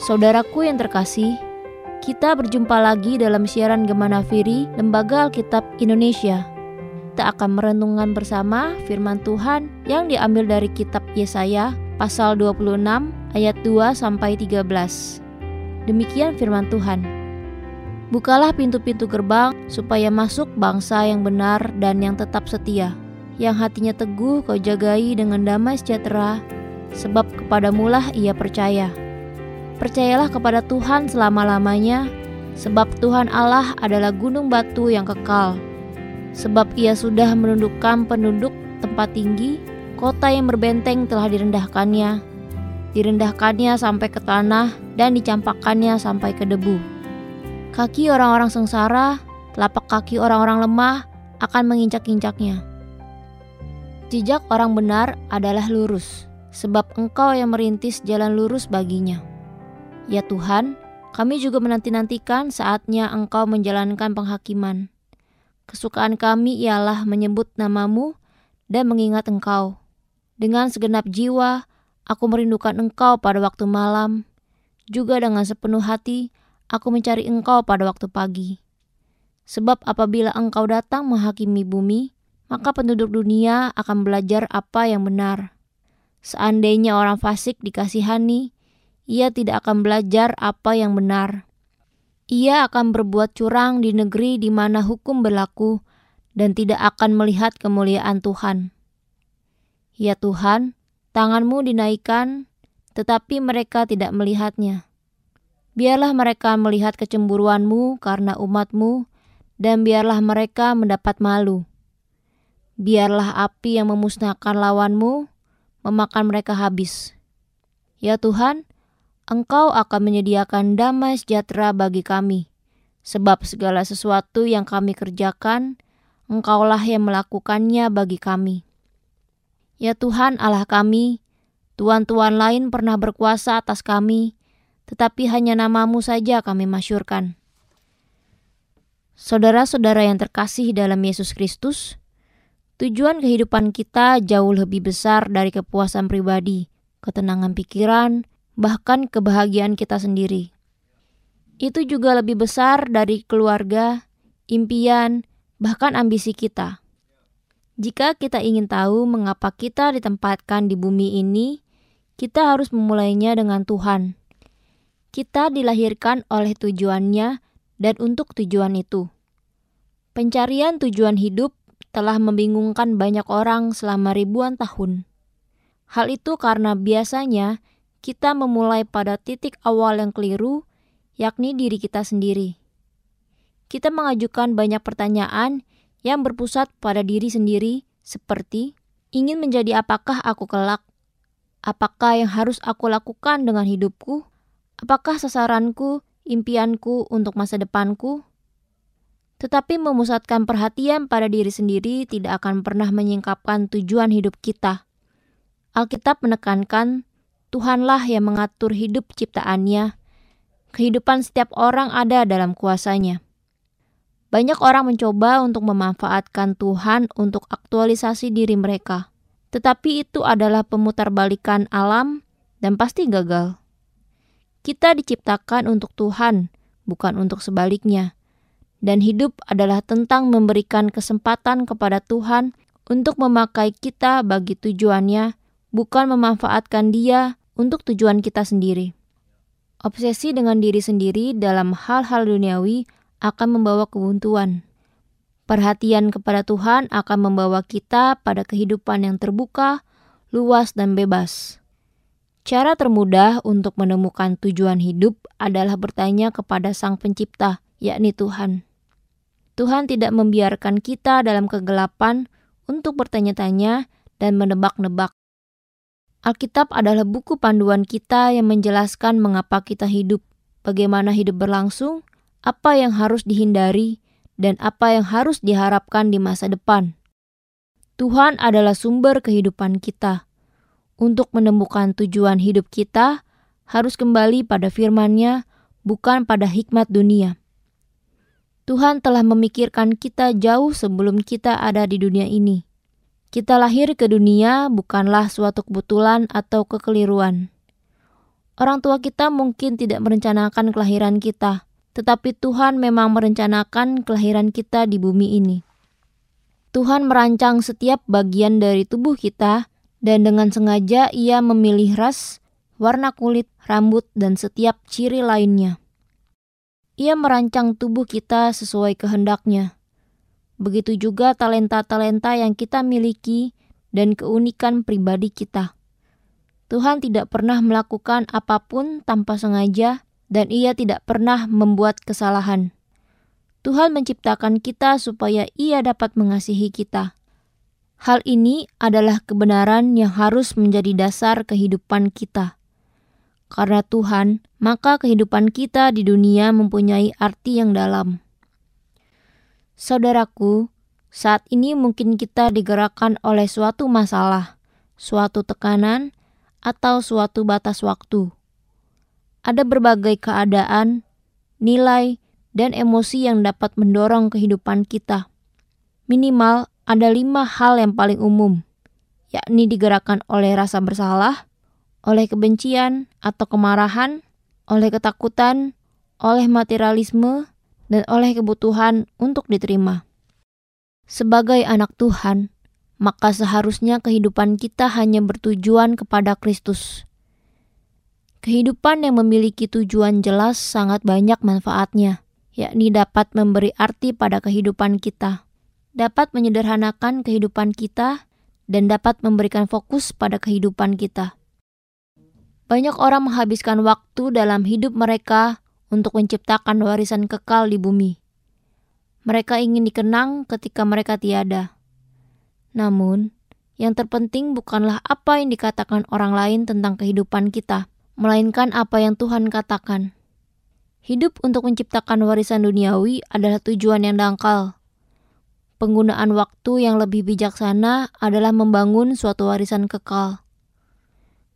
Saudaraku yang terkasih, kita berjumpa lagi dalam siaran Gemana Firi Lembaga Alkitab Indonesia. Kita akan merenungkan bersama firman Tuhan yang diambil dari kitab Yesaya pasal 26 ayat 2 sampai 13. Demikian firman Tuhan. Bukalah pintu-pintu gerbang supaya masuk bangsa yang benar dan yang tetap setia, yang hatinya teguh kau jagai dengan damai sejahtera, sebab kepadamulah ia percaya. Percayalah kepada Tuhan selama-lamanya, sebab Tuhan Allah adalah gunung batu yang kekal. Sebab ia sudah menundukkan penduduk tempat tinggi, kota yang berbenteng telah direndahkannya. Direndahkannya sampai ke tanah dan dicampakkannya sampai ke debu. Kaki orang-orang sengsara, telapak kaki orang-orang lemah akan menginjak-injaknya. Jejak orang benar adalah lurus, sebab engkau yang merintis jalan lurus baginya. Ya Tuhan, kami juga menanti-nantikan saatnya Engkau menjalankan penghakiman. Kesukaan kami ialah menyebut namamu dan mengingat Engkau. Dengan segenap jiwa, aku merindukan Engkau pada waktu malam. Juga dengan sepenuh hati, aku mencari Engkau pada waktu pagi. Sebab apabila Engkau datang menghakimi bumi, maka penduduk dunia akan belajar apa yang benar. Seandainya orang fasik dikasihani, ia tidak akan belajar apa yang benar. Ia akan berbuat curang di negeri di mana hukum berlaku dan tidak akan melihat kemuliaan Tuhan. Ya Tuhan, tanganmu dinaikkan, tetapi mereka tidak melihatnya. Biarlah mereka melihat kecemburuanmu karena umatmu, dan biarlah mereka mendapat malu. Biarlah api yang memusnahkan lawanmu memakan mereka habis. Ya Tuhan, Engkau akan menyediakan damai sejahtera bagi kami. Sebab segala sesuatu yang kami kerjakan, Engkaulah yang melakukannya bagi kami. Ya Tuhan Allah kami, Tuhan-Tuhan lain pernah berkuasa atas kami, tetapi hanya namamu saja kami masyurkan. Saudara-saudara yang terkasih dalam Yesus Kristus, tujuan kehidupan kita jauh lebih besar dari kepuasan pribadi, ketenangan pikiran, bahkan kebahagiaan kita sendiri. Itu juga lebih besar dari keluarga, impian, bahkan ambisi kita. Jika kita ingin tahu mengapa kita ditempatkan di bumi ini, kita harus memulainya dengan Tuhan. Kita dilahirkan oleh tujuannya dan untuk tujuan itu. Pencarian tujuan hidup telah membingungkan banyak orang selama ribuan tahun. Hal itu karena biasanya kita memulai pada titik awal yang keliru, yakni diri kita sendiri. Kita mengajukan banyak pertanyaan yang berpusat pada diri sendiri, seperti: ingin menjadi apakah aku kelak? Apakah yang harus aku lakukan dengan hidupku? Apakah sasaranku, impianku untuk masa depanku? Tetapi memusatkan perhatian pada diri sendiri tidak akan pernah menyingkapkan tujuan hidup kita. Alkitab menekankan Tuhanlah yang mengatur hidup ciptaannya. Kehidupan setiap orang ada dalam kuasanya. Banyak orang mencoba untuk memanfaatkan Tuhan untuk aktualisasi diri mereka. Tetapi itu adalah pemutarbalikan alam dan pasti gagal. Kita diciptakan untuk Tuhan, bukan untuk sebaliknya. Dan hidup adalah tentang memberikan kesempatan kepada Tuhan untuk memakai kita bagi tujuannya, bukan memanfaatkan Dia untuk tujuan kita sendiri. Obsesi dengan diri sendiri dalam hal-hal duniawi akan membawa kebuntuan. Perhatian kepada Tuhan akan membawa kita pada kehidupan yang terbuka, luas, dan bebas. Cara termudah untuk menemukan tujuan hidup adalah bertanya kepada Sang Pencipta, yakni Tuhan. Tuhan tidak membiarkan kita dalam kegelapan untuk bertanya-tanya dan menebak-nebak. Alkitab adalah buku panduan kita yang menjelaskan mengapa kita hidup, bagaimana hidup berlangsung, apa yang harus dihindari, dan apa yang harus diharapkan di masa depan. Tuhan adalah sumber kehidupan kita. Untuk menemukan tujuan hidup kita, harus kembali pada firman-Nya, bukan pada hikmat dunia. Tuhan telah memikirkan kita jauh sebelum kita ada di dunia ini. Kita lahir ke dunia bukanlah suatu kebetulan atau kekeliruan. Orang tua kita mungkin tidak merencanakan kelahiran kita, tetapi Tuhan memang merencanakan kelahiran kita di bumi ini. Tuhan merancang setiap bagian dari tubuh kita, dan dengan sengaja Ia memilih ras, warna kulit, rambut, dan setiap ciri lainnya. Ia merancang tubuh kita sesuai kehendaknya. Begitu juga talenta-talenta yang kita miliki dan keunikan pribadi kita. Tuhan tidak pernah melakukan apa pun tanpa sengaja, dan Ia tidak pernah membuat kesalahan. Tuhan menciptakan kita supaya Ia dapat mengasihi kita. Hal ini adalah kebenaran yang harus menjadi dasar kehidupan kita. Karena Tuhan, maka kehidupan kita di dunia mempunyai arti yang dalam. Saudaraku, saat ini mungkin kita digerakkan oleh suatu masalah, suatu tekanan, atau suatu batas waktu. Ada berbagai keadaan, nilai, dan emosi yang dapat mendorong kehidupan kita. Minimal ada lima hal yang paling umum, yakni digerakkan oleh rasa bersalah, oleh kebencian atau kemarahan, oleh ketakutan, oleh materialisme, dan oleh kebutuhan untuk diterima. Sebagai anak Tuhan, maka seharusnya kehidupan kita hanya bertujuan kepada Kristus. Kehidupan yang memiliki tujuan jelas sangat banyak manfaatnya, yakni dapat memberi arti pada kehidupan kita, dapat menyederhanakan kehidupan kita, dan dapat memberikan fokus pada kehidupan kita. Banyak orang menghabiskan waktu dalam hidup mereka untuk menciptakan warisan kekal di bumi. Mereka ingin dikenang ketika mereka tiada namun, yang terpenting bukanlah apa yang dikatakan orang lain tentang kehidupan kita, melainkan apa yang Tuhan katakan. Hidup untuk menciptakan warisan duniawi adalah tujuan yang dangkal. Penggunaan waktu yang lebih bijaksana adalah membangun suatu warisan kekal.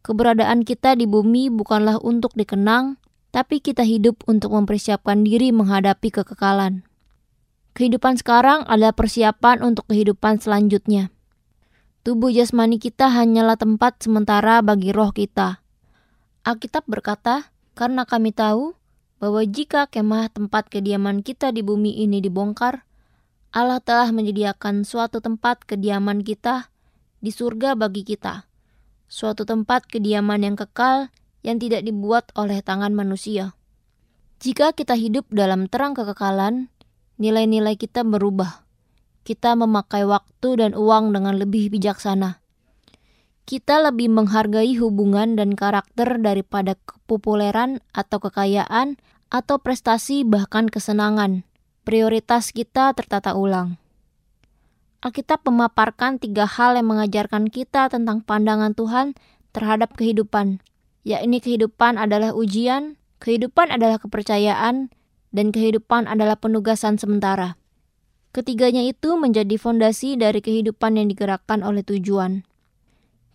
Keberadaan kita di bumi bukanlah untuk dikenang, tapi kita hidup untuk mempersiapkan diri menghadapi kekekalan. Kehidupan sekarang adalah persiapan untuk kehidupan selanjutnya. Tubuh jasmani kita hanyalah tempat sementara bagi roh kita. Alkitab berkata, karena kami tahu bahwa jika kemah tempat kediaman kita di bumi ini dibongkar, Allah telah menyediakan suatu tempat kediaman kita di surga bagi kita, suatu tempat kediaman yang kekal yang tidak dibuat oleh tangan manusia. Jika kita hidup dalam terang kekekalan, nilai-nilai kita berubah. Kita memakai waktu dan uang dengan lebih bijaksana. Kita lebih menghargai hubungan dan karakter daripada kepopuleran atau kekayaan atau prestasi bahkan kesenangan. Prioritas kita tertata ulang. Alkitab memaparkan tiga hal yang mengajarkan kita tentang pandangan Tuhan terhadap kehidupan, yakni kehidupan adalah ujian, kehidupan adalah kepercayaan, dan kehidupan adalah penugasan sementara. Ketiganya itu menjadi fondasi dari kehidupan yang digerakkan oleh tujuan.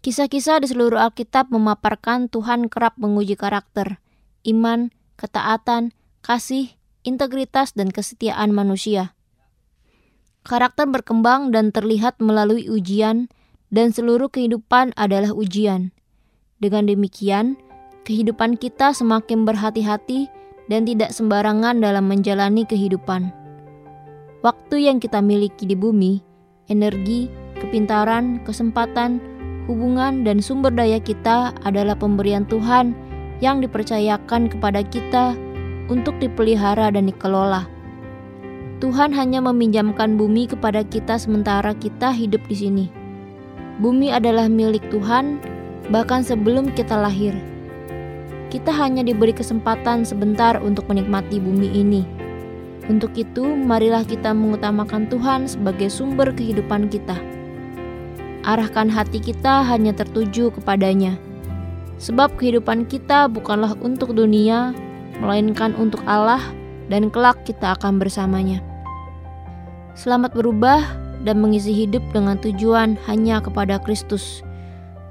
Kisah-kisah di seluruh Alkitab memaparkan Tuhan kerap menguji karakter, iman, ketaatan, kasih, integritas, dan kesetiaan manusia. Karakter berkembang dan terlihat melalui ujian, dan seluruh kehidupan adalah ujian. Dengan demikian, kehidupan kita semakin berhati-hati dan tidak sembarangan dalam menjalani kehidupan. Waktu yang kita miliki di bumi, energi, kepintaran, kesempatan, hubungan, dan sumber daya kita adalah pemberian Tuhan yang dipercayakan kepada kita untuk dipelihara dan dikelola. Tuhan hanya meminjamkan bumi kepada kita sementara kita hidup di sini. Bumi adalah milik Tuhan bahkan sebelum kita lahir kita hanya diberi kesempatan sebentar untuk menikmati bumi ini. Untuk itu, marilah kita mengutamakan Tuhan sebagai sumber kehidupan kita. Arahkan hati kita hanya tertuju kepadanya, sebab kehidupan kita bukanlah untuk dunia, melainkan untuk Allah, dan kelak kita akan bersamanya. Selamat berubah dan mengisi hidup dengan tujuan hanya kepada Kristus.